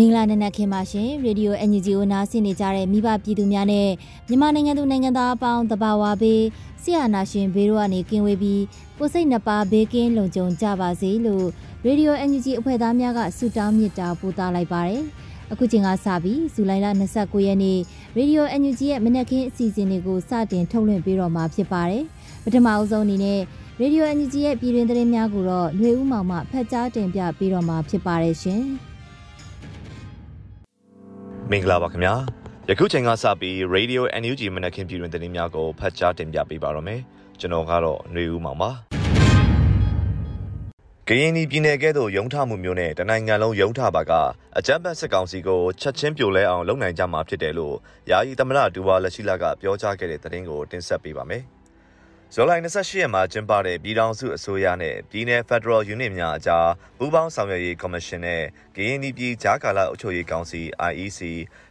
မင်္ဂလာနံနက်ခင်းပါရှင်ရေဒီယို NUG ကိုနားဆင်နေကြတဲ့မိဘပြည်သူများနဲ့မြန်မာနိုင်ငံသူနိုင်ငံသားအပေါင်းတဘာဝဘေးဆရာနာရှင်ဘေးတို့ကနေကင်းဝေးပြီးကိုစိတ်နှပါဘေးကင်းလုံခြုံကြပါစေလို့ရေဒီယို NUG အဖွဲ့သားများကဆုတောင်းမေတ္တာပို့သလိုက်ပါတယ်အခုချိန်ကစပြီးဇူလိုင်လ29ရက်နေ့ရေဒီယို NUG ရဲ့မနက်ခင်းအစီအစဉ်တွေကိုစတင်ထုတ်လွှင့်ပေးတော့မှာဖြစ်ပါတယ်ပထမအဦးဆုံးအနေနဲ့ရေဒီယို NUG ရဲ့ပြည်တွင်သတင်းများကိုတော့ຫນွေဦးမောင်မှဖတ်ကြားတင်ပြပေးတော့မှာဖြစ်ပါတယ်ရှင်။ မင်္ဂလာပါခင်ဗျာယခုချိန်ကစပြီး Radio NUG မနက်ခင်းပြည်တွင်သတင်းများကိုဖတ်ကြားတင်ပြပေးပါရမယ်ကျွန်တော်ကတော့ຫນွေဦးမောင်ပါကရင်ပြည်နယ်ကဲ့သို့ရုံထမှုမျိုးနဲ့တနိုင်ငံလုံးရုံထပါကအကြမ်းဖက်စစ်ကောင်စီကိုချက်ချင်းပြိုလဲအောင်လုပ်နိုင်ကြမှာဖြစ်တယ်လို့ယာယီသမရဒူဝါလက်ရှိလာကပြောကြားခဲ့တဲ့သတင်းကိုတင်ဆက်ပေးပါမယ်။ ဇွန်လ28ရက်မှာကျင်းပတဲ့ပြည်ထောင်စုအစိုးရနဲ့ပြည်내 ဖက်ဒရယ်ယူနစ်များအကြားပူးပေါင်းဆောင်ရွက်ရေးကော်မရှင်နဲ့ကရင်ပြည်ကြားကာလအုပ်ချုပ်ရေးကောင်စီ IEC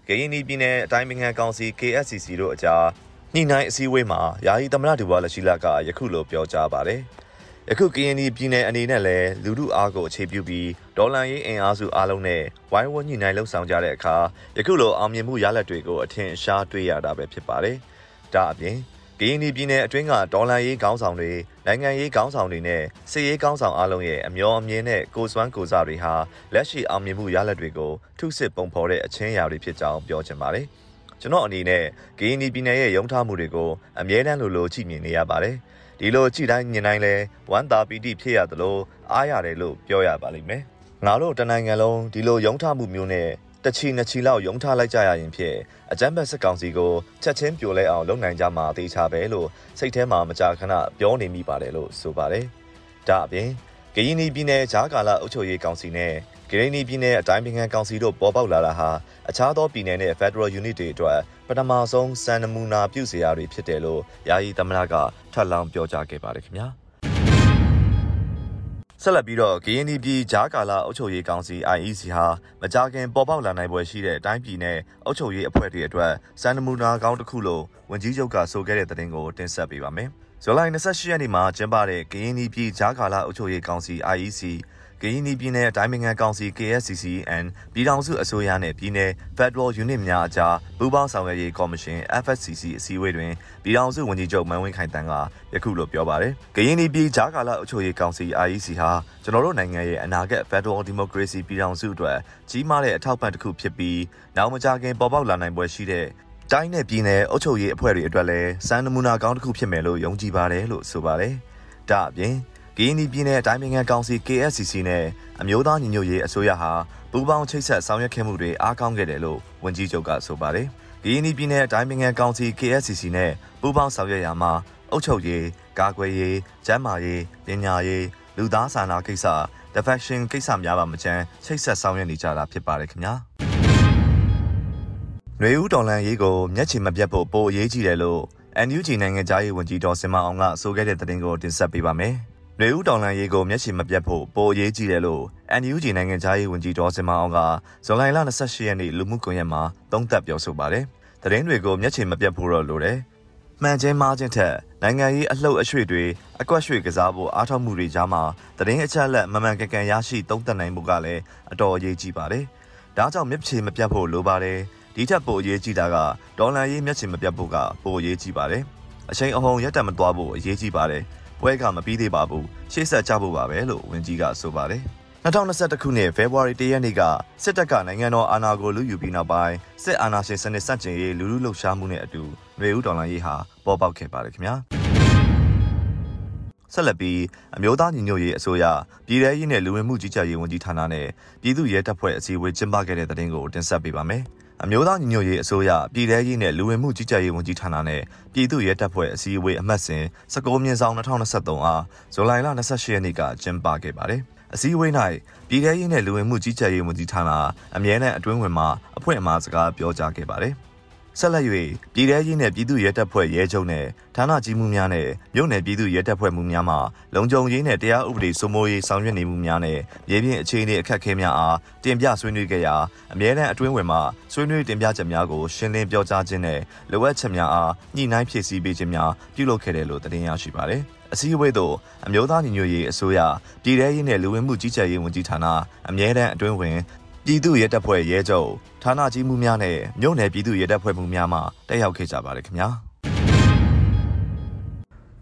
ကရင်ပြည်နယ်အတိုင်းပင်ခံကောင်စီ KSCC တို့အကြားညှိနှိုင်းအစည်းအဝေးမှာယာယီသမရဒူဝါလက်ရှိလကယခုလိုပြောကြားပါတယ်။ယခုကရင်ပြည်နယ်အနေနဲ့လည်းလူမှုအားကိုအခြေပြုပြီးဒေါ်လာရေးအင်အားစုအားလုံးနဲ့ဝိုင်းဝန်းညှိနှိုင်းလှုပ်ဆောင်ကြတဲ့အခါယခုလိုအောင်မြင်မှုရလဒ်တွေကိုအထင်ရှားတွေ့ရတာပဲဖြစ်ပါတယ်။ဒါအပြင် ကရင်ပြည်နယ်အတွင်းကဒေါ်လာရေးခေါင်းဆောင်တွေနိုင်ငံရေးခေါင်းဆောင်တွေနဲ့စစ်ရေးခေါင်းဆောင်အလုံးရဲ့အမျော်အမြင်နဲ့ကိုစွမ်းကိုစားတွေဟာလက်ရှိအောင်မြင်မှုရလဒ်တွေကိုထုစစ်ပုံဖော်တဲ့အချင်းအရာတွေဖြစ်ကြောင်းပြောချင်ပါတယ်။ကျွန်တော်အနေနဲ့ကရင်ပြည်နယ်ရဲ့ရုံထားမှုတွေကိုအမြဲတမ်းလိုလိုကြည့်မြင်နေရပါတယ်။ဒီလိုကြည့်တိုင်းမြင်တိုင်းလဲဝမ်းသာပီတိဖြစ်ရသလိုအားရတယ်လို့ပြောရပါလိမ့်မယ်။ငါတို့တနိုင်ငံလုံးဒီလိုရုံထားမှုမျိုးနဲ့ တချီနှစ်ချီလောက်ယုံထားလိုက်ကြရရင်ဖြင့်အကြမ်းဖက်စစ်ကောင်စီကိုချက်ချင်းပြိုလဲအောင်လုပ်နိုင်ကြမှာတေချာပဲလို့စိတ်ထဲမှာမကြာခဏပြောနေမိပါတယ်လို့ဆိုပါတယ်။ဒါအပြင်ကရင်ပြည်နယ်ဂျားကာလာအုပ်ချုပ်ရေးကောင်စီနဲ့ကရင်ပြည်နယ်အတိုင်းပင်ခံကောင်စီတို့ပေါ်ပေါက်လာတာဟာအခြားသောပြည်နယ်နဲ့ Federal Unit တွေအတွက်ပထမဆုံးစံနမူနာပြုစရာတွေဖြစ်တယ်လို့ယာယီသမ္မတကထပ်လောင်းပြောကြားခဲ့ပါတယ်ခင်ဗျာ။ ဆက်လက်ပြီးတော့ KNY ပြည်ဂျားကာလာအုပ်ချုပ်ရေးကောင်စီ IEC ဟာမကြာခင်ပေါ်ပေါက်လာနိုင်ပွဲရှိတဲ့အတိုင်းပြည်နဲ့အုပ်ချုပ်ရေးအဖွဲ့တွေအတွက်စံနမူနာကောင်းတစ်ခုလို့ဝန်ကြီးချုပ်ကဆိုခဲ့တဲ့သတင်းကိုတင်ဆက်ပေးပါမယ်။ဇူလိုင်28ရက်နေ့မှာကျင်းပတဲ့ KNY ပြည်ဂျားကာလာအုပ်ချုပ်ရေးကောင်စီ IEC ကရင်ပြည်နယ်အတိုင်းပင်ခံကောင်စီ KSCCN ပြည်ထောင်စုအစိုးရနဲ့ပြည်နယ် Federal Unit များအကြားပူးပေါင်းဆောင်ရွက်ရေးကော်မရှင် FSCC အစည်းအဝေးတွင်ပြည်ထောင်စုဝန်ကြီးချုပ်မန်ဝင်းခိုင်တန်းကယခုလိုပြောပါတယ်။ကရင်ပြည်ကြားကာလအုပ်ချုပ်ရေးကောင်စီ IEC ဟာကျွန်တော်တို့နိုင်ငံရဲ့အနာဂတ် Federal Democracy ပြည်ထောင်စုအတွက်ကြီးမားတဲ့အထောက်ပံ့တစ်ခုဖြစ်ပြီးနောက်မကြာခင်ပေါ်ပေါက်လာနိုင်ပွဲရှိတဲ့တိုင်းနဲ့ပြည်နယ်အုပ်ချုပ်ရေးအဖွဲ့တွေအတွက်လည်းစံနမူနာကောင်းတစ်ခုဖြစ်မယ်လို့ယုံကြည်ပါတယ်လို့ဆိုပါတယ်။ဒါအပြင် ကရင်ပြည်နယ်အတိုင်းအမြံကောင်စီ KSCC နဲ့အမျိုးသားညီညွတ်ရေးအစိုးရဟာပူးပေါင်းချိတ်ဆက်ဆောင်ရွက်ခဲ့မှုတွေအားကောင်းခဲ့တယ်လို့ဝန်ကြီးချုပ်ကဆိုပါတယ်။ကရင်ပြည်နယ်အတိုင်းအမြံကောင်စီ KSCC နဲ့ပူးပေါင်းဆောင်ရွက်ရာမှာအုပ်ချုပ်ရေး၊ကာကွယ်ရေး၊ကျန်းမာရေး၊ပညာရေး၊လူသားစာနာကိစ္စ defection ကိစ္စများပါမချမ်းချိတ်ဆက်ဆောင်ရွက်နေကြတာဖြစ်ပါတယ်ခင်ဗျာ။ຫນွေဦးတော်လန်ရေးကိုမျက်ခြေမပြတ်ဖို့ပိုအရေးကြီးတယ်လို့ NUG နိုင်ငံသားရေးဝန်ကြီးတော်စင်မအောင်ကဆိုခဲ့တဲ့သတင်းကိုတင်ဆက်ပေးပါမယ်။။ နေဦးတောင်လန်ရေးကိုမျက်ခြေမပြတ်ဖို့ပိုအရေးကြီးတယ်လို့ NUG နိုင်ငံသားရေးဝန်ကြီးဒေါ်စင်မအောင်ကဇွန်လ28ရက်နေ့လူမှုကွန်ရက်မှာသုံးသပ်ပြောဆိုပါတယ်။သတင်းတွေကိုမျက်ခြေမပြတ်ဖို့တော့လိုတယ်။မှန်ချင်းမားချင်းထက်နိုင်ငံရေးအလှုပ်အရွှေ့တွေအကွက်ရွှေ့ကစားဖို့အားထုတ်မှုတွေကြားမှာသတင်းအချက်အလက်မမှန်ကန်ကန်ရရှိသုံးသပ်နိုင်မှုကလည်းအတော်အရေးကြီးပါတယ်။ဒါကြောင့်မျက်ခြေမပြတ်ဖို့လိုပါတယ်။ဒီထက်ပိုအရေးကြီးတာကဒေါ်လာရေးမျက်ခြေမပြတ်ဖို့ကပိုအရေးကြီးပါတယ်။အချိန်အဟုန်ရက်တက်မသွားဖို့အရေးကြီးပါတယ်။ ပွဲကမပြီးသေးပါဘူးရှေ့ဆက်ကြဖို့ပါပဲလို့ဝန်ကြီးကဆိုပါတယ်2021ခုနှစ်ဖေဖော်ဝါရီလရက်နေ့ကစစ်တပ်ကနိုင်ငံတော်အာဏာကိုလူယူပြီးနောက်ပိုင်းစစ်အာဏာရှင်စနစ်ဆန့်ကျင်ရေးလူလူလှုပ်ရှားမှုနဲ့အတူမျိုးဦးဒေါ်လာရေးဟာပေါ်ပေါက်ခဲ့ပါတယ်ခင်ဗျာဆက်လက်ပြီးအမျိုးသားညီညွတ်ရေးအစိုးရပြည်ထရေးနဲ့လူဝင်မှုကြီးကြပ်ရေးဝန်ကြီးဌာနနဲ့ပြည်သူ့ရဲတပ်ဖွဲ့အစည်းအဝေးကျင်းပခဲ့တဲ့တဲ့တင်ကိုတင်ဆက်ပေးပါမယ်။ အမျိုးသားညီညွတ်ရေးအစိုးရပြည်ထရေးနဲ့လူဝင်မှုကြီးကြပ်ရေးဝန်ကြီးဌာနနဲ့ပြည်သူ့ရဲတပ်ဖွဲ့အစည်းအဝေးအမှတ်စဉ်19မြင်းဆောင်2023အားဇူလိုင်လ28ရက်နေ့ကကျင်းပခဲ့ပါတယ်။အစည်းအဝေး၌ပြည်ထရေးနဲ့လူဝင်မှုကြီးကြပ်ရေးဝန်ကြီးဌာနအမြဲတမ်းအတွင်းဝင်မှအဖွဲ့အမှားစကားပြောကြားခဲ့ပါတယ်။ ဆက်လက်၍ပြည်ထရေးနဲ့ပြည်သူ့ရဲတပ်ဖွဲ့ရဲချုပ်နဲ့ဌာနကြီးမှုများနဲ့မြို့နယ်ပြည်သူ့ရဲတပ်ဖွဲ့မှုများမှလုံခြုံရေးနဲ့တရားဥပဒေစိုးမိုးရေးဆောင်ရွက်နေမှုများနဲ့မြေပြင်အခြေအနေအခက်အခဲများအားတင်ပြဆွေးနွေးခဲ့ရာအမြဲတမ်းအတွင်းဝင်မှဆွေးနွေးတင်ပြချက်များကိုရှင်းလင်းပြောကြားခြင်းနဲ့လိုအပ်ချက်များအားညှိနှိုင်းဖြည့်ဆည်းပေးခြင်းများပြုလုပ်ခဲ့တယ်လို့တင်ပြရရှိပါတယ်။အစည်းအဝေးသို့အမျိုးသားညီညွတ်ရေးအစိုးရပြည်ထရေးနဲ့လူဝင်မှုကြီးကြပ်ရေးဝန်ကြီးဌာနအမြဲတမ်းအတွင်းဝင် ပြည်သူ့ရဲတပ်ဖွဲ့ရဲချုပ်ဌာနကြီးမှုများနဲ့မြို့နယ်ပြည်သူ့ရဲတပ်ဖွဲ့မှုများမှတက်ရောက်ခဲ့ကြပါတယ်ခင်ဗျာ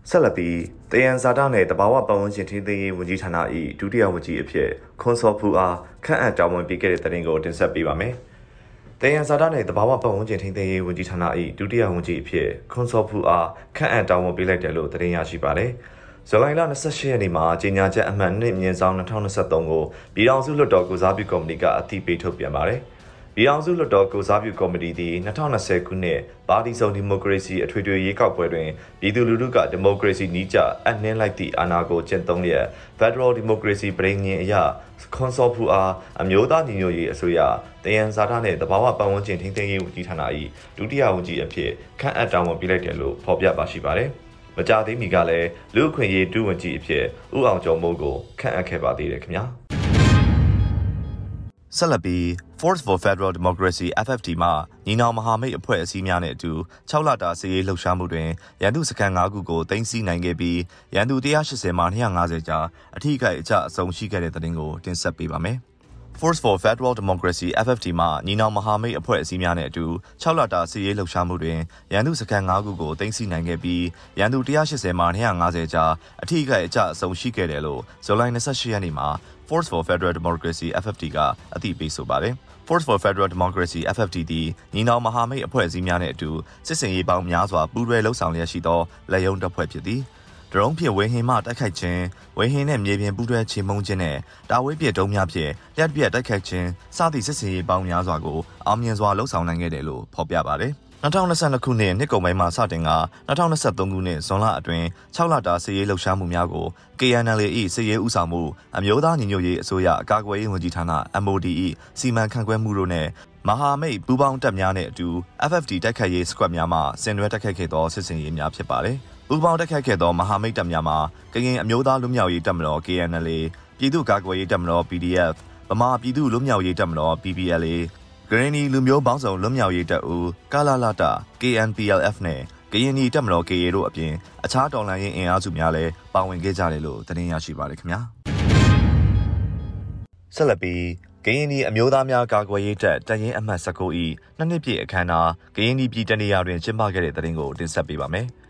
ဆက်လက်ပြီးတယန်ဇာတာနဲ့တဘာဝပတ်ဝန်းကျင်ထိန်းသိမ်းရေးဝန်ကြီးဌာန၏ဒုတိယဝန်ကြီးအဖြစ်ခွန်စောဖူအားခန့်အပ်တာဝန်ပေးခဲ့တဲ့တဲ့ရင်ကိုတင်ဆက်ပေးပါမယ်။တယန်ဇာတာနဲ့တဘာဝပတ်ဝန်းကျင်ထိန်းသိမ်းရေးဝန်ကြီးဌာန၏ဒုတိယဝန်ကြီးအဖြစ်ခွန်စောဖူအားခန့်အပ်တာဝန်ပေးလိုက်တယ်လို့တင်ရရှိပါတယ်။ ဇူလိုင်လ28ရက်နေ့မှာကြေညာချက်အမှတ်1မြင်းဆောင်2023ကိုပြည်ထောင်စုလွှတ်တော်ကုစားပြုကော်မတီကအတည်ပြုထုတ်ပြန်ပါတယ်။ပြည်ထောင်စုလွှတ်တော်ကုစားပြုကော်မတီသည်2020ခုနှစ်ပါတီစုံဒီမိုကရေစီအထွေထွေရွေးကောက်ပွဲတွင်ပြည်သူလူထုကဒီမိုကရေစီနီးကျအနှင်းလိုက်သည့်အာဏာကိုကျင့်သုံးလျက် Federal Democracy ပြည်ညင်အရခွန်စောဖူအားအမျိုးသားညီညွတ်ရေးအစိုးရတယန်ဇာတာနှင့်တဘာဝပတ်ဝန်းကျင်ထိန်းသိမ်းရေးဝန်ကြီးဌာန၏ဒုတိယဝန်ကြီးအဖြစ်ခန့်အပ်တာဝန်ပေးလိုက်တယ်လို့ဖော်ပြပါရှိပါတယ်။ မကြသေးမီကလည်းလူအခွင့်အရေးဒုဝန်ကြီးအဖြစ်ဦးအောင်ကျော်မိုးကိုခန့်အပ်ခဲ့ပါသေးတယ်ခင်ဗျာဆက်လက်ပြီး Force for Federal Democracy FFD မှညီနောင်မဟာမိတ်အဖွဲ့အစည်းများနဲ့အတူ6လတာစီရေးလှုပ်ရှားမှုတွင်ရန်သူစခန်း5ခုကိုတင်စီနိုင်ခဲ့ပြီးရန်သူ180မှ250ကျာအထိကိအကျအဆုံးရှိခဲ့တဲ့တဲ့တင်ကိုတင်ဆက်ပေးပါမယ်။ Force for Federal Democracy FFT မှညီနောင်မဟာမိတ်အဖွဲ့အစည်းများနဲ့အတူ6လတာစီရေးလှုပ်ရှားမှုတွင်ရန်သူစခန်း5ခုကိုတင်စီနိုင်ခဲ့ပြီးရန်သူ180မှ250ကျာအထိကိအကျအဆုံးရှိခဲ့တယ်လို့ဇူလိုင်28ရက်နေ့မှာ Force for Federal Democracy FFT ကအသိပေးဆိုပါတယ်။ Force for Federal Democracy FFT သည်ညီနောင်မဟာမိတ်အဖွဲ့အစည်းများနဲ့အတူစစ်စင်ရေးပေါင်းများစွာပူးတွဲလှုပ်ဆောင်လျက်ရှိသောလက်ယုံတပ်ဖွဲ့ဖြစ်သည်။ ဒရုန်းဖြင့်ဝေဟင်မှတိုက်ခိုက်ခြင်းဝေဟင်နှင့်မြေပြင်ပူးတွဲချေမှုန်းခြင်းနဲ့တာဝေးပြစ်တုံးများဖြင့်လျှက်ပြက်တိုက်ခိုက်ခြင်းစသည့်စစ်စင်ရေးပေါင်းများစွာကိုအောင်မြင်စွာလှုပ်ဆောင်နိုင်ခဲ့တယ်လို့ဖော်ပြပါတယ်2022ခုနှစ်နှစ်ကုန်ပိုင်းမှာစတင်က2023ခုနှစ်ဇွန်လအတွင်း6လတာစစ်ရေးလှုပ်ရှားမှုများကို KNL ၏စစ်ရေးဥဆောင်မှုအမျိုးသားညီညွတ်ရေးအစိုးရအကာအကွယ်ရေးဝန်ကြီးဌာန MOD ၏စီမံခန့်ခွဲမှုတို့နဲ့မဟာမိတ်ပူးပေါင်းတပ်များနဲ့အတူ FFD တိုက်ခိုက်ရေးစကွက်များမှဆင်နွှဲတိုက်ခိုက်ခဲ့သောစစ်စင်ရေးများဖြစ်ပါတယ်။ ပူးပေါင်းတက်ခတ်ခဲ့သောမဟာမိတ်တပ်များမှာကရင်အမျိုးသားလူမျိုးရေးတပ်မတော် KNLA ပြည်သူ့ကာကွယ်ရေးတပ်မတော် PDF ဗမာပြည်သူ့လူမျိုးရေးတပ်မတော် PPLA ဂရင်းနီလူမျိုးပေါင်းစုံလူမျိုးရေးတပ်ဦးကာလာလာတာ KNPLF နဲ့ကရင်နီတပ်မတော် KA တို့အပြင်အခြားတော်လှန်ရေးအင်အားစုများလည်းပါဝင်ခဲ့ကြတယ်လို့သတင်းရရှိပါတယ်ခင်ဗျာဆက်လက်ပြီးကရင်နီအမျိုးသားများကာကွယ်ရေးတပ်တရင်အမှတ်19ဤနှစ်နှစ်ပြည့်အခမ်းအနားကရင်နီပြည်တနေရာတွင်ကျင်းပခဲ့တဲ့တဲ့တင်ကိုတင်ဆက်ပေးပါမယ်။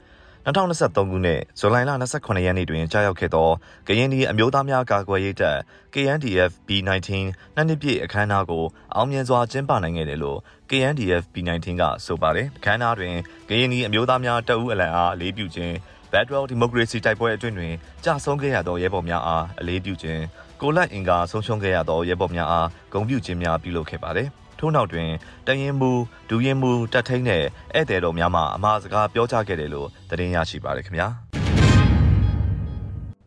2023ခုနှစ်ဇူလိုင်လ28ရက်နေ့တွင်ကြာရောက်ခဲ့သောကရင်ပြည်အမျိုးသားများကာကွယ်ရေးတပ် KNDF B19 နှစ်နှစ်ပြည့်အခမ်းအနားကိုအောင်မြင်စွာကျင်းပနိုင်ခဲ့တယ်လို့ KNDF B19 ကဆိုပါတယ်။အခမ်းအနားတွင်ကရင်ပြည်အမျိုးသားများတပ်ဦးအလံအားအလေးပြုခြင်း Federal Democracy တိုက်ပွဲအတွင်းတွင်ကြာဆုံးခဲ့ရသောရဲဘော်များအားအလေးပြုခြင်းကိုလက်အင်ကာဆုံးရှုံးခဲ့ရသောရဲဘော်များအားဂုဏ်ပြုခြင်းများပြုလုပ်ခဲ့ပါတယ်။ ထို့နောက်တွင်တရင်မူဒူရင်မူတက်ထိန်နဲ့ဧည့်သည်တော်များမှအမှားစကားပြောကြားခဲ့တယ်လို့သတင်းရရှိပါတယ်ခင်ဗျာ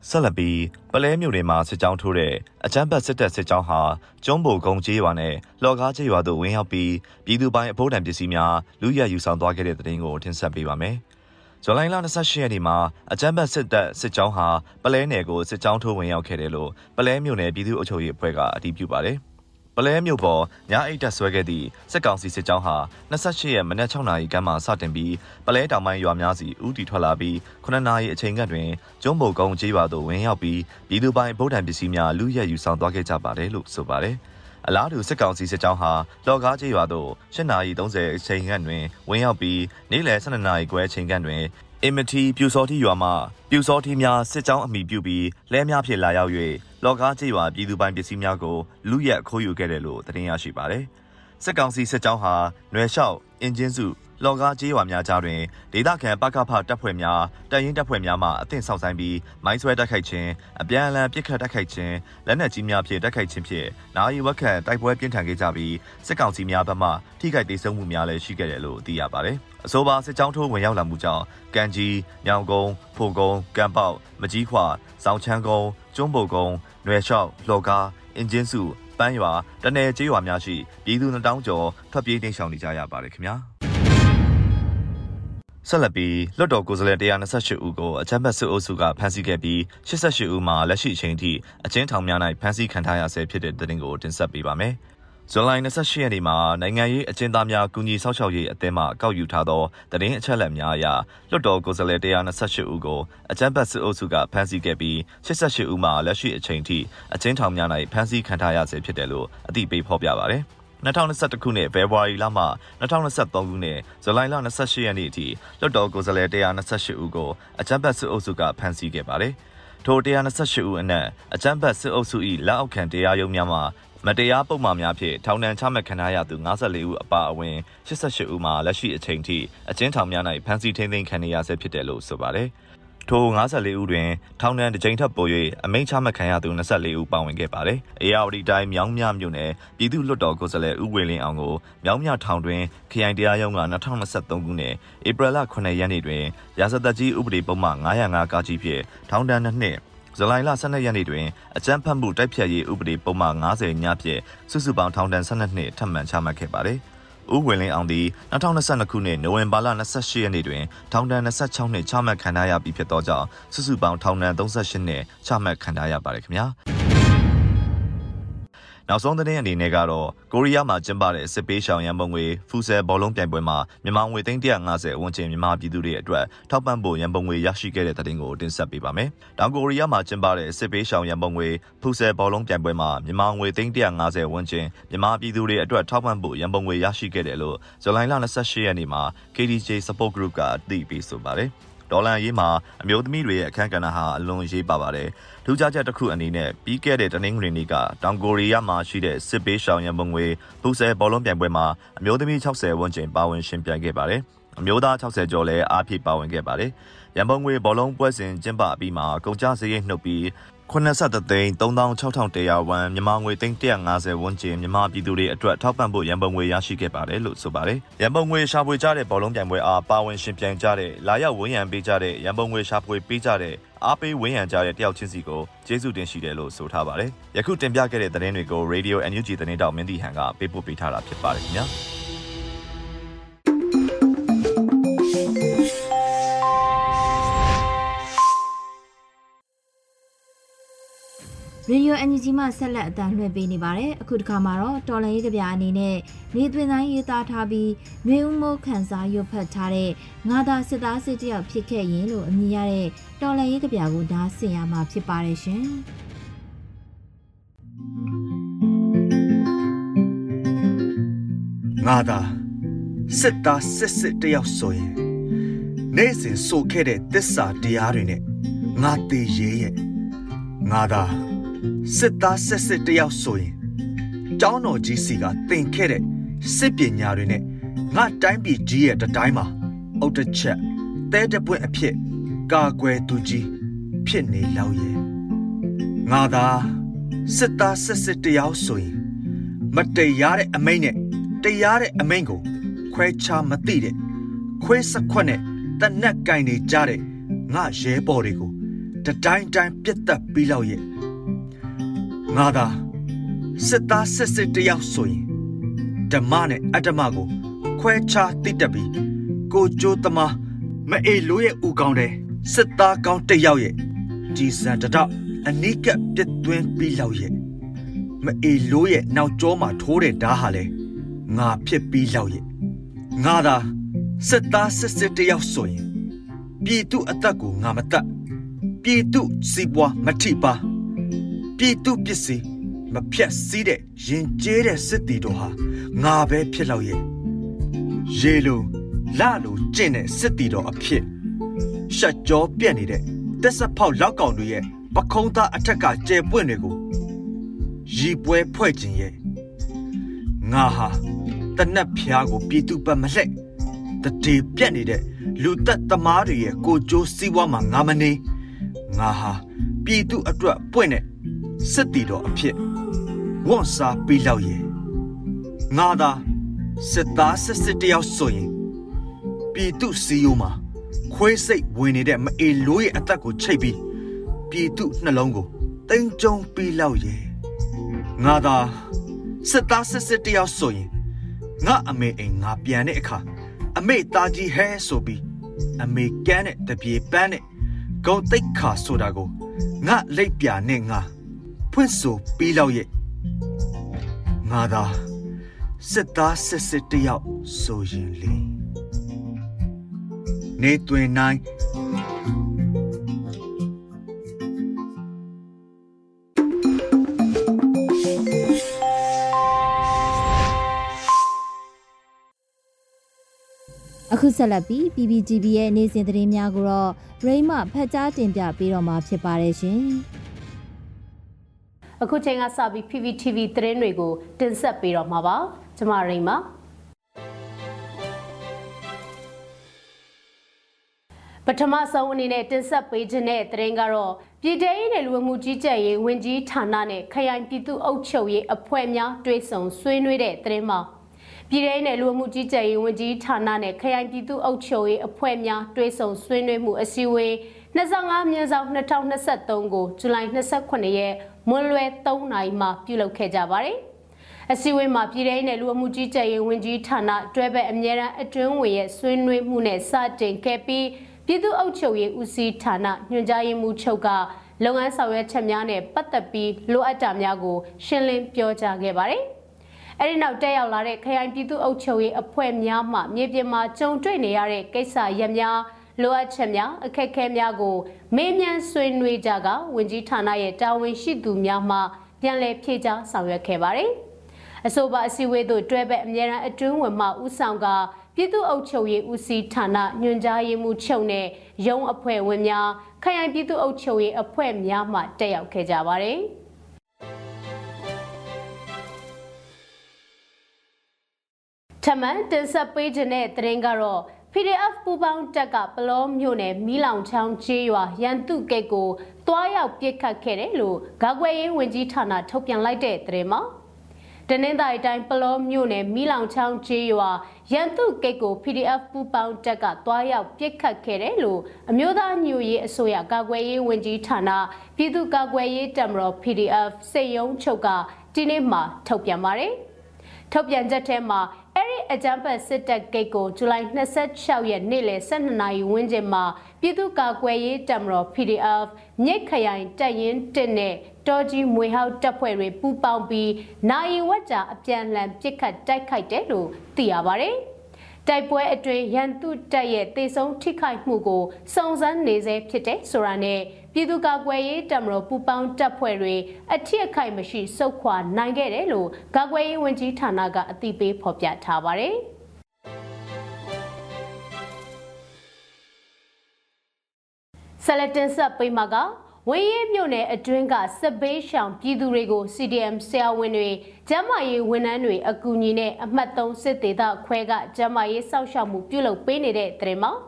ဆက်လက်ပြီးပလဲမြို့နယ်မှာစစ်ကြောင်းထိုးတဲ့အကြမ်းဖက်စစ်တပ်စစ်ကြောင်းဟာကျွန်းဘိုကုန်းကျေးရွာနဲ့လော်ကားကျေးရွာသို့ဝင်ရောက်ပြီးပြည်သူပိုင်အဖို့တံပစ္စည်းများလူရယူဆောင်သွားခဲ့တဲ့တဲ့တင်ကိုတင်ဆက်ပေးပါမယ်။ဇူလိုင်လ28ရက်နေ့မှာအကြမ်းဖက်စစ်တပ်စစ်ကြောင်းဟာပလဲနယ်ကိုစစ်ကြောင်းထိုးဝင်ရောက်ခဲ့တယ်လို့ပလဲမြို့နယ်ပြည်သူ့အုပ်ချုပ်ရေးအဖွဲ့ကအတည်ပြုပါတယ်။ ပလဲမြို့ပေါ်ညအိတ်တက်ဆွဲခဲ့သည့်စစ်ကောင်စီစစ်ကြောင်းဟာ28ရက်မနက်6နာရီခန့်မှစတင်ပြီးပလဲတောင်ပိုင်းရွာများစီဦးတည်ထွက်လာပြီး9နာရီအချိန်ကတွင်ကျွန်းဘုံကုန်းကျေးရွာသို့ဝင်ရောက်ပြီးပြည်သူပိုင်ဗုဒ္ဓံပစ္စည်းများလူရက်ယူဆောင်သွားခဲ့ကြပါတယ်လို့ဆိုပါတယ်။အလားတူစစ်ကောင်စီစစ်ကြောင်းဟာလော်ကားကျေးရွာသို့8နာရီ30အချိန်ခန့်တွင်ဝင်ရောက်ပြီးနေ့လယ်12နာရီခွဲအချိန်ခန့်တွင်အင်မတီပြူစောတိရွာမှာပြူစောတိများစစ်ကြောင်းအမိပြုပြီးလဲများဖြစ်လာရောက်၍ လော်ကားကျေးရွာပြည်သူပိုင်ပစ္စည်းများကိုလူရက်ခိုးယူခဲ့တယ်လို့သတင်းရရှိပါတယ်။စစ်ကောင်စီစစ်ကြောင်းဟာနွယ်လျှောက်အင်ဂျင်စုလော်ကားကျေးရွာများကြားတွင်ဒေသခံပကဖတပ်ဖွဲ့များတပ်ရင်းတပ်ဖွဲ့များမှအသင့်ဆောက်ဆိုင်ပြီးမိုင်းဆွဲတိုက်ခိုက်ခြင်းအပြန်အလှန်ပစ်ခတ်တိုက်ခိုက်ခြင်းလက်နက်ကြီးများဖြင့်တိုက်ခိုက်ခြင်းဖြင့်နိုင်ဝက်ခတ်တိုက်ပွဲပြင်းထန်ခဲ့ကြပြီးစစ်ကောင်စီများဘက်မှထိခိုက်ဒေဆုံးမှုများလည်းရှိခဲ့တယ်လို့သိရပါတယ်။အဆိုပါစစ်ကြောင်းထိုးဝင်ရောက်လာမှုကြောင့်ကံကြီး၊မြောင်ကုန်း၊ဖိုကုန်း၊ကံပေါက်၊မကြီးခွာ၊စောင်းချမ်းကုန်း၊ ကျွန်းပုတ်ကုန်း၊နွယ်လျှောက်၊လော်ကား၊အင်ဂျင်စုပန်းရွာတနယ်ကျေးရွာများရှိပြည်သူနှတောင်းကျော်ထွက်ပြေးတိမ်းရှောင်နေကြရပါတယ်ခင်ဗျာ။ဆက်လက်ပြီးလွတ်တော်ကိုယ်စားလှယ်128ဦးကိုအကြမ်းဖက်စစ်အုပ်စုကဖမ်းဆီးခဲ့ပြီး88ဦးမှာလက်ရှိအချိန်ထိအကျဉ်းထောင်များ၌ဖမ်းဆီးခံထားရဆဲဖြစ်တဲ့သတင်းကိုတင်ဆက်ပေးပါမယ်။ ဇွန်လ28ရက်နေ့မှာနိုင်ငံရေးအကျဉ်းသားများကူညီဆောက်ရှောက်ရေးအသင်းမှကောက်ယူထားသောသတင်းအချက်အလက်များအရလွတ်တော်ကိုယ်စားလှယ်128ဦးကိုအကြမ်းဖက်စစ်အုပ်စုကဖမ်းဆီးခဲ့ပြီး88ဦးမှာလက်ရှိအချိန်ထိအကျဉ်းထောင်များ၌ဖမ်းဆီးခံထားရဆဲဖြစ်တယ်လို့အသိပေးဖော်ပြပါရတယ်။2021ခုနှစ်ဖေဖော်ဝါရီလမှ2023ခုနှစ်ဇူလိုင်လ28ရက်နေ့အထိလွှတ်တော်ကိုယ်စားလှယ်128ဦးကိုအကြမ်းဖက်စစ်အုပ်စုကဖမ်းဆီးခဲ့ပါတယ်။ထို128ဦးအနက်အကြမ်းဖက်စစ်အုပ်စု၏လက်အောက်ခံတရားရုံးများမှ မတရားပုံမှားများဖြင့်ထောင်ဒဏ်ချမှတ်ခံရသူ54ဦးအပါအဝင်88ဦးမှာလက်ရှိအချိန်ထိအကျဉ်းထောင်များ၌ဖမ်းဆီးထိန်းသိမ်းခံနေရဆဲဖြစ်တယ်လို့ဆိုပါတယ်။ထို54ဦးတွင်ထောင်ဒဏ်တစ်ကြိမ်ထပ်ပို၍အမိန့်ချမှတ်ခံရသူ24ဦးပါဝင်ခဲ့ပါတယ်။အေယာဝတီတိုင်းမြောင်းမြမြို့နယ်ပြည်သူ့လွှတ်တော်ကိုယ်စားလှယ်ဦးဝေလင်းအောင်ကိုမြောင်းမြထောင်တွင်ခရိုင်တရားရုံးက2023ခုနှစ်ဧပြီလ9ရက်နေ့တွင်ရာဇသက်ကြီးဥပဒေပုံမှန်905ကကြီးဖြင့်ထောင်ဒဏ်နှစ်နှစ် ဇူလိုင်လ12ရက်နေ့တွင်အကြမ်းဖက်မှုတိုက်ဖျက်ရေးဥပဒေပုံမှန်90ညဖြင့်စုစုပေါင်းထောင်ဒဏ်12နှစ်ထပ်မံချမှတ်ခဲ့ပါတယ်။ဦးဝင်လင်းအောင်သည်2022ခုနှစ်နိုဝင်ဘာလ28ရက်နေ့တွင်ထောင်ဒဏ်26နှစ်ချမှတ်ခံရပြီးဖြစ်သောကြောင့်စုစုပေါင်းထောင်ဒဏ်38နှစ်ချမှတ်ခံရပါတယ်ခင်ဗျာ နောက်ဆုံးသတင်းအနေနဲ့ကတော့ကိုရီးယားမှာကျင်းပတဲ့စစ်ပေးရှောင်ရန်ပုံငွေဖူဆယ်ဘောလုံးပြိုင်ပွဲမှာမြန်မာငွေသိန်း150ဝန်းကျင်မြန်မာပြည်သူတွေအတွက်ထောက်ပံ့ဖို့ရန်ပုံငွေရရှိခဲ့တဲ့သတင်းကိုတင်ဆက်ပေးပါမယ်။တောင်ကိုရီးယားမှာကျင်းပတဲ့စစ်ပေးရှောင်ရန်ပုံငွေဖူဆယ်ဘောလုံးပြိုင်ပွဲမှာမြန်မာငွေသိန်း150ဝန်းကျင်မြန်မာပြည်သူတွေအတွက်ထောက်ပံ့ဖို့ရန်ပုံငွေရရှိခဲ့တယ်လို့ဇူလိုင်လ28ရက်နေ့မှာ KDJ Support Group ကအသိပေးဆိုပါတယ်။ဒေါ်လာရေးမှာအမျိုးသမီးတွေရဲ့အခန်းကဏ္ဍဟာအလွန်ရေးပါပါတယ်။ ထူးခြားချက်တစ်ခုအနေနဲ့ပြီးခဲ့တဲ့တနင်္ဂနွေနေ့ကတောင်ကိုရီးယားမှာရှိတဲ့စစ်ပေးရှောင်ရန်ပုံငွေပူဆယ်ဘောလုံးပြိုင်ပွဲမှာအမျိုးသမီး60ဝန်းကျင်ပါဝင်ရှင်ပြိုင်ခဲ့ပါတယ်။အမျိုးသား60ကျော်လည်းအားဖြည့်ပါဝင်ခဲ့ပါတယ်။ရန်ပုံငွေဘောလုံးပွဲစဉ်ကျင်းပပြီးမှကုန်ကျစရိတ်နှုတ်ပြီး83သိန်း36,100ဝန်းမြန်မာငွေသိန်း150ဝန်းကျင်မြန်မာပြည်သူတွေအတွက်ထောက်ပံ့ဖို့ရန်ပုံငွေရရှိခဲ့ပါတယ်လို့ဆိုပါတယ်။ရန်ပုံငွေရှာဖွေကြတဲ့ဘောလုံးပြိုင်ပွဲအားပါဝင်ရှင်ပြိုင်ကြတဲ့လာရောက်ဝန်းရံပေးကြတဲ့ရန်ပုံငွေရှာဖွေပေးကြတဲ့ အားပေးဝန်းရံကြတဲ့တယောက်ချင်းစီကိုကျေးဇူးတင်ရှိတယ်လို့ဆိုထားပါတယ်။ယခုတင်ပြခဲ့တဲ့သတင်းတွေကို Radio NUG သတင်းတောက်မင်းတီဟန်ကပေးပို့ပေးထားတာဖြစ်ပါတယ်ခင်ဗျာ။ Radio NUG မှဆက်လက်အသံလွှင့်ပေးနေပါတယ်။အခုတစ်ခါမှာတော့တော်လန်ရေးကြပြအနေနဲ့နေသွင်းတိုင်းရေးသားထားပြီးမျိုးဦးမိုးခန်းစားရွတ်ဖတ်ထားတဲ့ငါသာစစ်သားစစ်တယောက်ဖြစ်ခဲ့ရင်လို့အမည်ရတဲ့တော်လန်ရေးကြပြကိုဒါဆင်ရမှာဖြစ်ပါတယ်ရှင်။ငါသာစစ်သားစစ်စစ်တယောက်ဆိုရင်နေ့စဉ်ဆိုခဲ့တဲ့သစ္စာတရားတွေနဲ့ငါတည်ရဲရဲ့ငါသာ စစ်သားဆက်စစ်တယောက်ဆိုရင်ကျောင်းတော်ကြီးစီကတင်ခဲ့တဲ့စစ်ပညာတွေနဲ့ငါတိုင်းပြည်ကြီးရဲ့တတိုင်းမှာအုတ်တချက်တဲတပွင့်အဖြစ်ကာကွယ်သူကြီးဖြစ်နေလောက်ရဲ့ငါသာစစ်သားဆက်စစ်တယောက်ဆိုရင်မတရားတဲ့အမိန့်နဲ့တရားတဲ့အမိန့်ကို ခွဲခြားမသိတဲ့ခွဲစခွက်နဲ့တနက်ကင်နေကြတဲ့ငါရဲဘော်တွေကိုတတိုင်းတိုင်းပြတ်တက်ပြီးလောက်ရဲ့ ငါသာစစ်သားစစ်စစ်တယောက်ဆိုရင်ဓမ္မနဲ့အတ္တမကို ခွဲခြားသိတတ်ပြီးကိုကြိုးသမားမအေလိုရဲ့ဥကောင်းတဲ့စစ်သားကောင်းတယောက်ရဲ့ကြည်စံတတော့အနိကပြစ်သွင်းပြီးလောက်ရဲ့မအေလိုရဲ့နောက်ကျောမှာထိုးတဲ့ဓာဟာလဲငါဖြစ်ပြီးလောက်ရဲ့ငါသာစစ်သားစစ်စစ်တယောက်ဆိုရင်ပြည်သူအသက်ကိုငါမတတ်ပြည်သူစီးပွားမထိပါ ပြည်သူပစ္စည်းမဖြတ်စည်းတဲ့ရင်ကျေးတဲ့စစ်တီတို့ဟာငါပဲဖြစ်လောက်ရဲ့ရေလိုလလိုကျင့်တဲ့စစ်တီတော်အဖြစ်ရှက်ကြောပြက်နေတဲ့တက်ဆက်ဖောက်လောက်ကောင်တွေရဲ့ပခုံးသားအထက်ကကျဲပွင့်တွေကိုရီပွဲဖွဲ့ခြင်းရဲ့ငါဟာတနက်ဖျားကိုပြည်သူပတ်မလှဲ့တတိပြက်နေတဲ့လူသက်သမားတွေရဲ့ကိုကြိုးစည်းဝါးမှာငါမနေငါဟာပြည်သူအတွက်ပွင့်တဲ့ စစ်တီတော်အဖြစ်ဝန်စားပြီးလောက်ရဲ့ငါသာစစ်သားစစ်စစ်တယောက်ဆိုရင်ပြည်သူစီယိုမှာခွေးစိတ်ဝင်နေတဲ့မအေလိုးရဲ့အသက်ကိုချိတ်ပြီးပြည်သူနှလုံးကိုတိမ်ကြုံပြီးလောက်ရဲ့ငါသာစစ်သားစစ်စစ်တယောက်ဆိုရင်ငါအမေအိမ်ငါပြန်တဲ့အခါအမေသားကြီးဟဲဆိုပြီးအမေကန်းတဲ့တပြေပန်းတဲ့ဂုံတိတ်ခါဆိုတာကိုငါလိပ်ပြနဲ့ငါ ဖွင့်ဆိုပြီးလောက်ရဲ့ငါသာစစ်သားစစ်စစ်တယောက်ဆိုရင်လေနေတွင်နိုင်အခုဆက်လက်ပြီး PPGB ရဲ့နေ့စဉ်သတင်းများကိုတော့ရိမဖတ်ကြားတင်ပြပေးတော့မှာဖြစ်ပါတယ်ရှင်။ အခုချိန်ကစပြီး PPTV သတင်းတွေကိုတင်ဆက်ပေးတော့မှာပါ။ကျွန်မရိမပထမဆုံးအနေနဲ့တင်ဆက်ပေးခြင်းတဲ့သတင်းကတော့ပြည်ထောင်ရေးနယ်လူမှုကြီးကြပ်ရေးဝန်ကြီးဌာနနဲ့ခရိုင်ပြည်သူ့အုပ်ချုပ်ရေးအဖွဲ့များတွဲဆုံဆွေးနွေးတဲ့သတင်းမှာပြည်ထောင်နယ်လူမှုကြီးကြပ်ရေးဝန်ကြီးဌာနနဲ့ခရိုင်ပြည်သူ့အုပ်ချုပ်ရေးအဖွဲ့များတွဲဆုံဆွေးနွေးမှုအစည်းအဝေး25မြင်းဆောင်2023ကိုဇူလိုင်28ရက် မွန်းလွဲ3နာရီမှာပြုလုပ်ခဲ့ကြပါတယ်။အစည်းအဝေးမှာပြည်ထောင်နယ်လူမှုကြီးကြပ်ရေးဝန်ကြီးဌာနတွဲဘက်အမြဲတမ်းအတွင်းဝင်ရဲ့ဆွေးနွေးမှုနဲ့စတင်ခဲ့ပြီးပြည်သူ့အုပ်ချုပ်ရေးဦးစီးဌာနညွှန်ကြားရေးမှူးချုပ်ကလုပ်ငန်းဆောင်ရွက်ချက်များနဲ့ပတ်သက်ပြီးလိုအပ်တာများကို ရှင်းလင်းပြောကြားခဲ့ပါတယ်။အဲဒီနောက်တက်ရောက်လာတဲ့ခရိုင်ပြည်သူ့အုပ်ချုပ်ရေးအဖွဲ့များမှမြေပြင်မှာကြုံတွေ့နေရတဲ့ကိစ္စရပ်များ လိုအပ်ချက်များအခက်အခဲများကိုမေးမြန်းဆွေးနွေးကြကဝင်ကြီးဌာနရဲ့တာဝန်ရှိသူများမှပြန်လည်ဖြေကြားဆောင်ရွက်ခဲ့ပါတယ်။အဆိုပါအစည်းအဝေးသို့တွဲဘက်အမြဲတမ်းအတွင်းဝင်မှဦးဆောင်ကပြည်သူ့အုပ်ချုပ်ရေးဦးစီးဌာနညွှန်ကြားရေးမှူးချုပ်နဲ့ရုံးအဖွဲ့ဝင်များခရိုင်ပြည်သူ့အုပ်ချုပ်ရေးအဖွဲ့များမှတက်ရောက်ခဲ့ကြပါတယ်။ထမန်တင်ဆက်ပေးခြင်းတဲ့သတင်းကတော့ PDF ပူပေါင်းတက်ကပလောမြို့နယ်မီးလောင်ချောင်းကျေးရွာရန်သူကိတ်ကိုတွားရောက်ပစ်ခတ်ခဲ့တယ်လို့ဂါကွယ်ရေးဝန်ကြီးဌာနထုတ်ပြန်လိုက်တဲ့သတင်းမှာတနင်္သာရီတိုင်းပလောမြို့နယ်မီးလောင်ချောင်းကျေးရွာရန်သူကိတ်ကို PDF ပူပေါင်းတက်ကတွားရောက်ပစ်ခတ်ခဲ့တယ်လို့အမျိုးသားညွရေးအစိုးရဂါကွယ်ရေးဝန်ကြီးဌာနပြည်သူ့ဂါကွယ်ရေးတမတော် PDF စေယုံချုပ်ကဒီနေ့မှထုတ်ပြန်ပါတယ်ထုတ်ပြန်ချက်ထဲမှာ အဲ့ဒီအကြမ်းဖက်စစ်တပ်ဂိတ်ကိုဇူလိုင်26ရက်နေ့လယ်12နာရီဝန်းကျင်မှာပြည်သူ့ကာကွယ်ရေးတပ်မတော် PDF မြစ်ခရိုင်တပ်ရင်း1နဲ့တော်ကြီးမွေဟောက်တပ်ဖွဲ့တွေပူးပေါင်းပြီးနိုင်ဝက်ကြာအပြန်လှန်ပစ်ခတ်တိုက်ခိုက်တယ်လို့သိရပါတယ်။တိုက်ပွဲအတွင်းရန်သူတပ်ရဲ့တေဆုံးထိခိုက်မှုကိုစုံစမ်းနေစေဖြစ်တဲ့ဆိုတာနဲ့ ပြည်သူ့ကာကွယ်ရေးတပ်မတော်ပူးပေါင်းတပ်ဖွဲ့တွေအထက်အခိုက်မရှိစုခွာနိုင်ခဲ့တယ်လို့ကာကွယ်ရေးဝန်ကြီးဌာနကအသိပေးဖော်ပြထားပါတယ်။ဆလတင်ဆက်ပိမကဝင်းရဲမြို့နယ်အတွင်းကစစ်ဘေးရှောင်ပြည်သူတွေကို CDM ဆရာဝန်တွေကျန်းမာရေးဝန်ထမ်းတွေအကူအညီနဲ့အမှတ်3စစ်ဒေသခွဲကကျန်းမာရေးစောင့်ရှောက်မှုပြုလုပ်ပေးနေတဲ့တရင်မောင်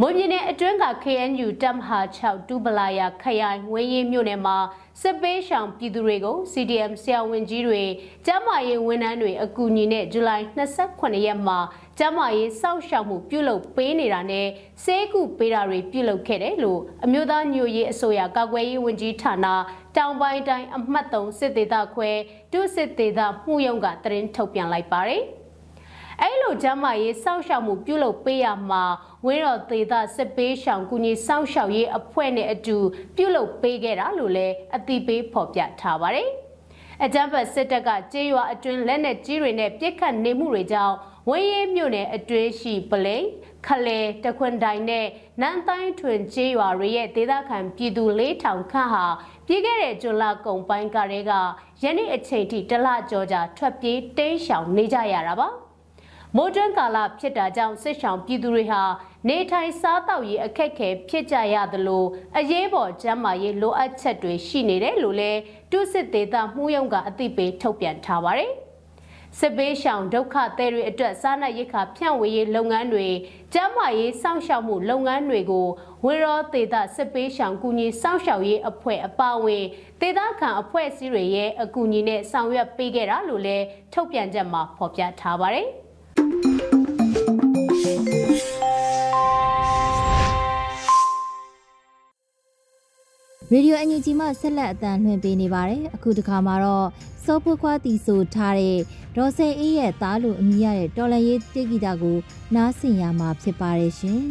မွန်ပြည်နယ်အတွင်းက KNU တပ်မဟာ6ဒူပလာယာခရိုင်ဝင်းရဲမြို့နယ်မှာစစ်ပေးရှောင်ပြည်သူတွေကို CDM ဆရာဝန်ကြီးတွေကျန်းမာရေးဝန်ထမ်းတွေအကူအညီနဲ့ဇူလိုင်28ရက်မှာကျန်းမာရေးစောင့်ရှောက်မှုပြုလုပ်ပေးနေတာနဲ့စေကူပေးတာတွေပြုလုပ်ခဲ့တယ်လို့အမျိုးသားညွရေးအစိုးရကာကွယ်ရေးဝန်ကြီးဌာနတောင်ပိုင်းတိုင်းအမှတ်3စစ်ဒေသခွဲဒုစစ်ဒေသမှုယုံကသတင်းထုတ်ပြန်လိုက်ပါတယ်။ အဲ့လိုကျမ်းမာရေးစောင့်ရှောက်မှုပြုလုပ်ပေးရမှာဝင်းတော်သေးတာစစ်ပေးရှောင်ကူညီစောင့်ရှောက်ရေးအဖွဲ့နဲ့အတူပြုလုပ်ပေးခဲ့တာလို့လည်းအသိပေးဖော်ပြထားပါတယ်။အကြမ်းဖက်စစ်တပ်ကကြေးရွာအတွင်းလက်နက်ကြီးတွေနဲ့ပြစ်ခတ်နေမှုတွေကြောင့်ဝင်းရဲမြို့နယ်အတွင်းရှိပလိန်ခလဲတခွန်တိုင်နဲ့နန်းတိုင်းထွင်ကျေးရွာတွေရဲ့ဒေသခံပြည်သူ၄000ခန့်ဟာပြည်ခဲ့တဲ့ဇွန်လကုန်ပိုင်းကတည်းကယနေ့အချိန်ထိတလကြောကြာထွက်ပြေးတိမ်းရှောင်နေကြရတာပါ မိုးတွင်းကာလဖြစ်တာကြောင့်စစ်ဆောင်ပြည်သူတွေဟာနေထိုင်စားတောက်ရေးအခက်အခဲဖြစ်ကြရသလိုအရေးပေါ်ကျန်းမာရေးလိုအပ်ချက်တွေရှိနေတယ်လို့လည်းတုစစ်သေးတာမှုယုံကအသိပေးထုတ်ပြန်ထားပါတယ်။စစ်ပေးရှောင်ဒုက္ခသည်တွေအတွက်စားနပ်ရိက္ခာဖြန့်ဝေရေးလုပ်ငန်းတွေကျန်းမာရေးစောင့်ရှောက်မှုလုပ်ငန်းတွေကိုဝေရောဒေတာစစ်ပေးရှောင်ကူညီစောင့်ရှောက်ရေးအဖွဲ့အပါအဝင်ဒေသခံအဖွဲ့အစည်းတွေရဲ့အကူအညီနဲ့ဆောင်ရွက်ပေးခဲ့တာလို့လည်းထုတ်ပြန်ချက်မှာဖော်ပြထားပါတယ်။ ရေဒီယိုအန်ယူဂျီမှဆက်လက်အတန်းလွှင့်ပေးနေပါတယ်အခုတခါမှာတော့စောဖွခွားတီဆိုထားတဲ့ဒေါ်စိန်အေးရဲ့သားလို့အမည်ရတဲ့တော်လန်ရေးတိဂီတာကိုနားဆင်ရမှာဖြစ်ပါတယ်ရှင်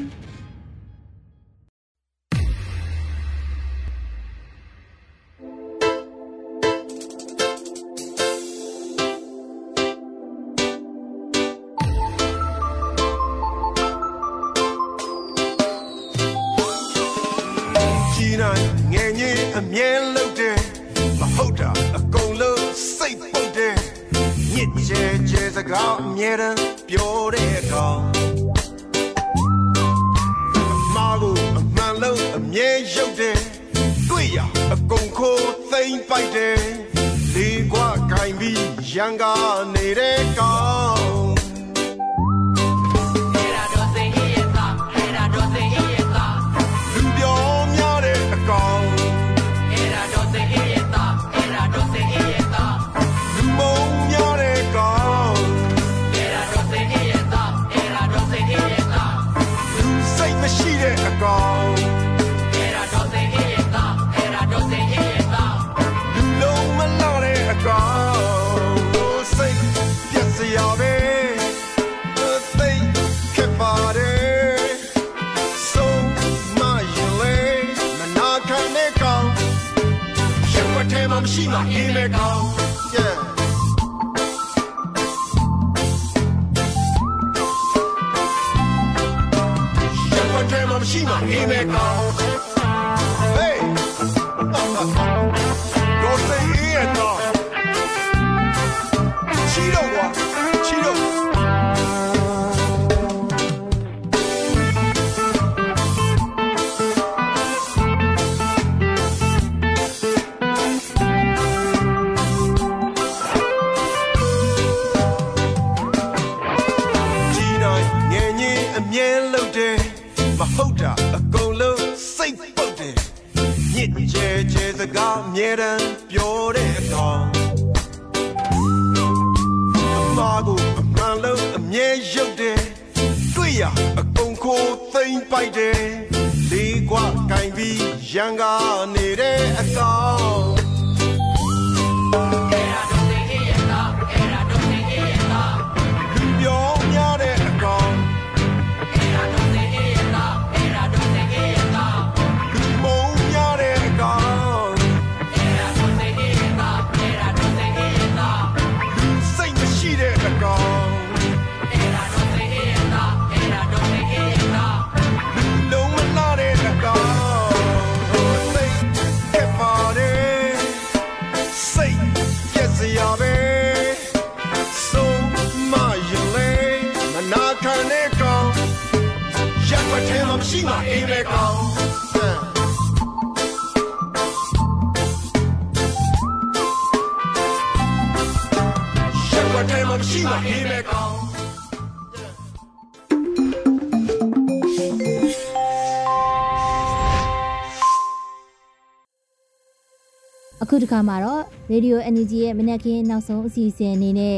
အခု တစ်ခါမှာတော့ Radio Energy ရဲ့မနက်ခင်းနောက်ဆုံးအစီအစဉ်အနေနဲ့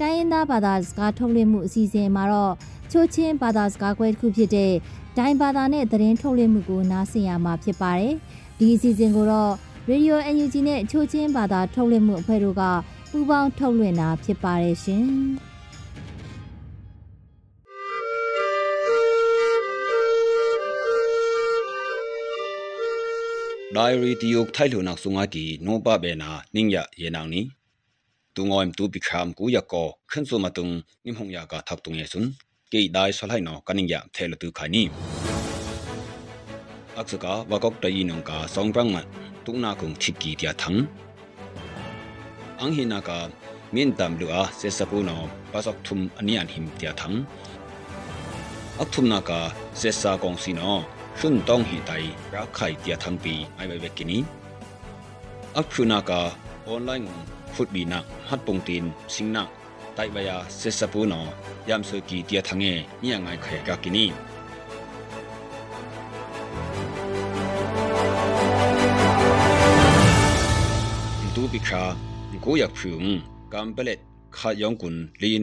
တိုင်းရင်းသားဘာသာစကားထုတ်လွှင့်မှုအစီအစဉ်မှာတော့ချိုးချင်းဘာသာစကားခွဲတစ်ခုဖြစ်တဲ့ဒိုင်ဘာသာနဲ့သတင်းထုတ်လွှင့်မှုကိုနားဆင်ရမှာဖြစ်ပါတယ်။ဒီအစီအစဉ်ကိုတော့ Radio NUG နဲ့ချိုးချင်းဘာသာထုတ်လွှင့်မှုအဖွဲ့တို့ကပူးပေါင်းထုတ်လွှင့်တာဖြစ်ပါတယ်ရှင်။ ဒိုင်ရီတီယုတ်ထိုင်လုံနောက်ဆုငါတီနောပဘေနာနင်းရယေနောင်နီတူငွိုမ်တူပိခမ်ကူယကောခန်းဆုမတုံနိမဟုံယာကသပ်တုံယေဆွန်းကေဒိုင်ဆလိုင်နောကနင်းရသဲလတူခါနီ အခစကာဝကောက်တယီနုံကာဆောင်းပန်းမ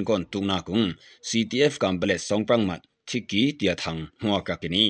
တူနာကုံချစ်ကီတျာထန်းအင်ဟိနာကာ min tam lu a se sapu no pasok thum ani an him tia thang ak thum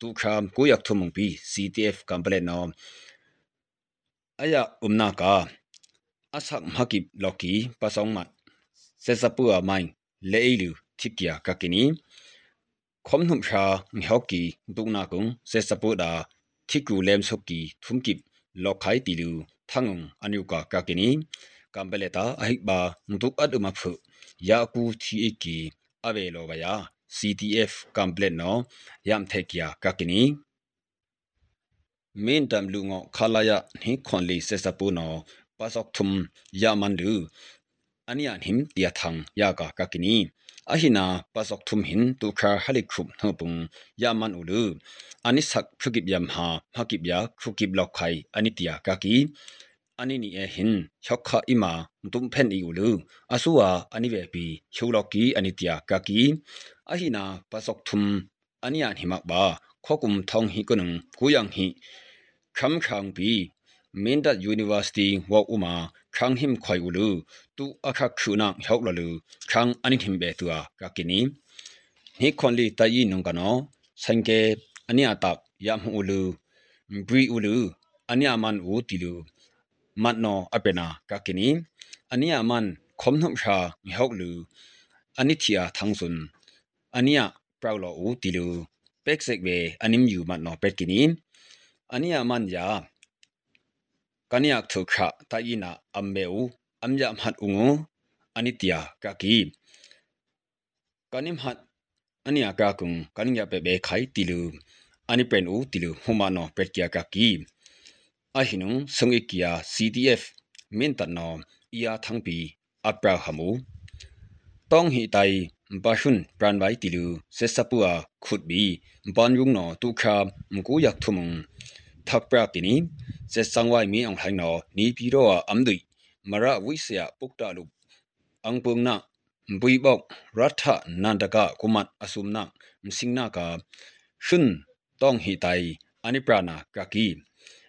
tu kham ko yak thumung pi CTF company no aya umna ka asak makip loki pasong mat se sapu a mai le ilu thikya ka kini khom hum sha nghoki dung na kung se sapu da thiku lem soki thumkip lokhai tilu thangung anu ka ka kini kambeleta ahikba ntuk at umaphu yaku thi ave lo ba ya CTF complaint no yam thekya kakini main tam lu ngo khalaya ni khonli se sapu no pasok thum yamandu anian him tia thang ya ka kakini ahina pasok thum hin tu kha halikhup thopung yaman ulu ani sak phugip yam ha hakip ya khukip lok khai ani tia kaki ani ni e hin chokha ima tum phen i ulu asua ani ve pi chuloki ani tia kaki အဟိနာပစောက်ထုမ်အနိယန်ဟိမက်ဘာခေါကုမ်ထောင်ဟိကနုံကူယန်ဟိခမ်ခန်းပီမင်းဒတ်ယူနီဗာစီတီဝေါဥမာခန်းဟိမ်ခွိုင်ဥလူတူအခခခုနာဟောက်လလူခန်းအနိဟိမ်ဘေတူအာကကိနီဟိခွန်လီတယီနုံကနောဆိုင်ကေအနိယတာယမ်ဟူလူဘရီဥလူအနိယမန်ဥတီလူမတ်နောအပနာကကိနီအနိယမန်ခုံနှုံရှာဟောက်လူအနိတီယာသန်းစွန်း ahina pasok thum anian himak ba khokum thong hi kunung kuyang hi kham khang pi minda university wa uma khang him khoi ulu tu akha khuna hyok lalu khang ani him be tu a kakini hi khonli ta yi nung kano sanke ania tak yam ulu bri ulu ania man u tilu mat no apena kakini ania man khom nom sha mi hok lu ani thia thangsun ania praulo u tilu peksek be anim yu mat no petkini ania man ya kaniak thu kha ta ina ammeu amya mhat ungu anitia kaki kanim hat ania ka kung kaniya pe be khai tilu ani pen u tilu huma no petkia kaki ahinung songikia CDF mintan no ia thangpi apra hamu tong hi tai bashun pranwai tilu sesapua khutbi banjung no tukha mku yak thumung thakpra kini se sangwai mi ang haino ni pi ro amdui mara wisya pukta lu angpung na mbui bok ratha nandaka kumat asumna msingna ka shun tong hi tai ani prana kaki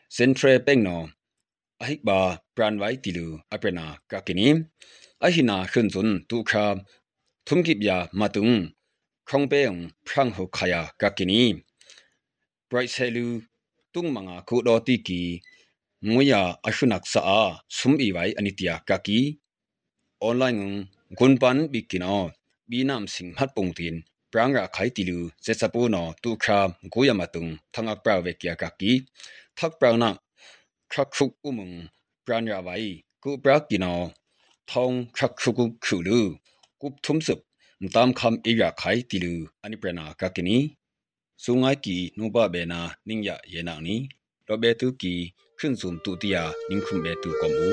central bank no ahikba pranwai tilu aprena kakini ahina khunzun tukha thumkip ya matung khongpeong phrang ho khaya kakini bright selu tung manga ku do ti ki nguya ashunak sa a sum i wai anitia kaki online gunpan bikino binam sing phat pung tin pranga khai tilu se sapu no tu kha goya matung thanga pra ve kya kaki thak pra na khak khuk umung pranya wai ku pra kino thong khak khuk khu lu kup thum sup tam kham e ya khai tilu ani prana kakini sungai ki nuba bena ningya yena ni lobe tu ki khun sun tu tia ningkhum be tu ko mu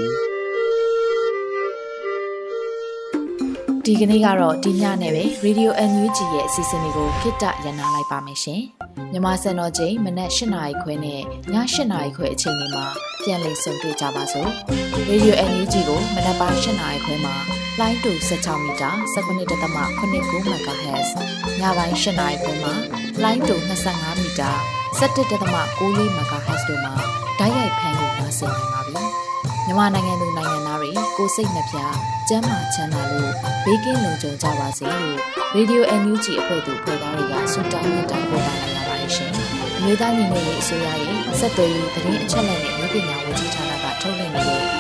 ဒီကနေ့ကတော့ဒီညနဲ့ပဲ Radio NUG ရဲ့အစီအစဉ်လေးကိုခਿੱတရနာလိုက်ပါမယ်ရှင်။မြမစံတော်ချိန်မနက်၈နာရီခွဲနဲ့ည၈နာရီခွဲအချိန်တွေမှာပြန်လည်ဆုံတွေ့ကြပါစို့။ Radio NUG ကိုမနက်ပိုင်း၈နာရီခွဲမှာ လိုင်းတူ16မီတာ19.8 MHz ညပိုင်း၈နာရီခွဲမှာလိုင်းတူ25မီတာ17.6 MHz တို့မှာဓာတ်ရိုက်ဖမ်းလို့နိုင်စေနိုင်ပါပြီ။မြန်မာနိုင်ငံသူနိုင်ငံသားတွေကိုစိတ်နှပြကျန်းမာချမ်းသာလို့ဘေးကင်းလုံခြုံကြပါစေလို့ Radio NUG အဖွဲ့သူဖွဲ့သားတွေကဆုတောင်းမြတ်တာပို့တာလာရပါတယ်ရှင်။မြေသားညီမတွေအစိုးရရဲ့စက်သွေးရေးသတင်းအချက်အလက်တွေပညာဝန်ကြီးဌာနကထုတ်လွှင့်နေတဲ့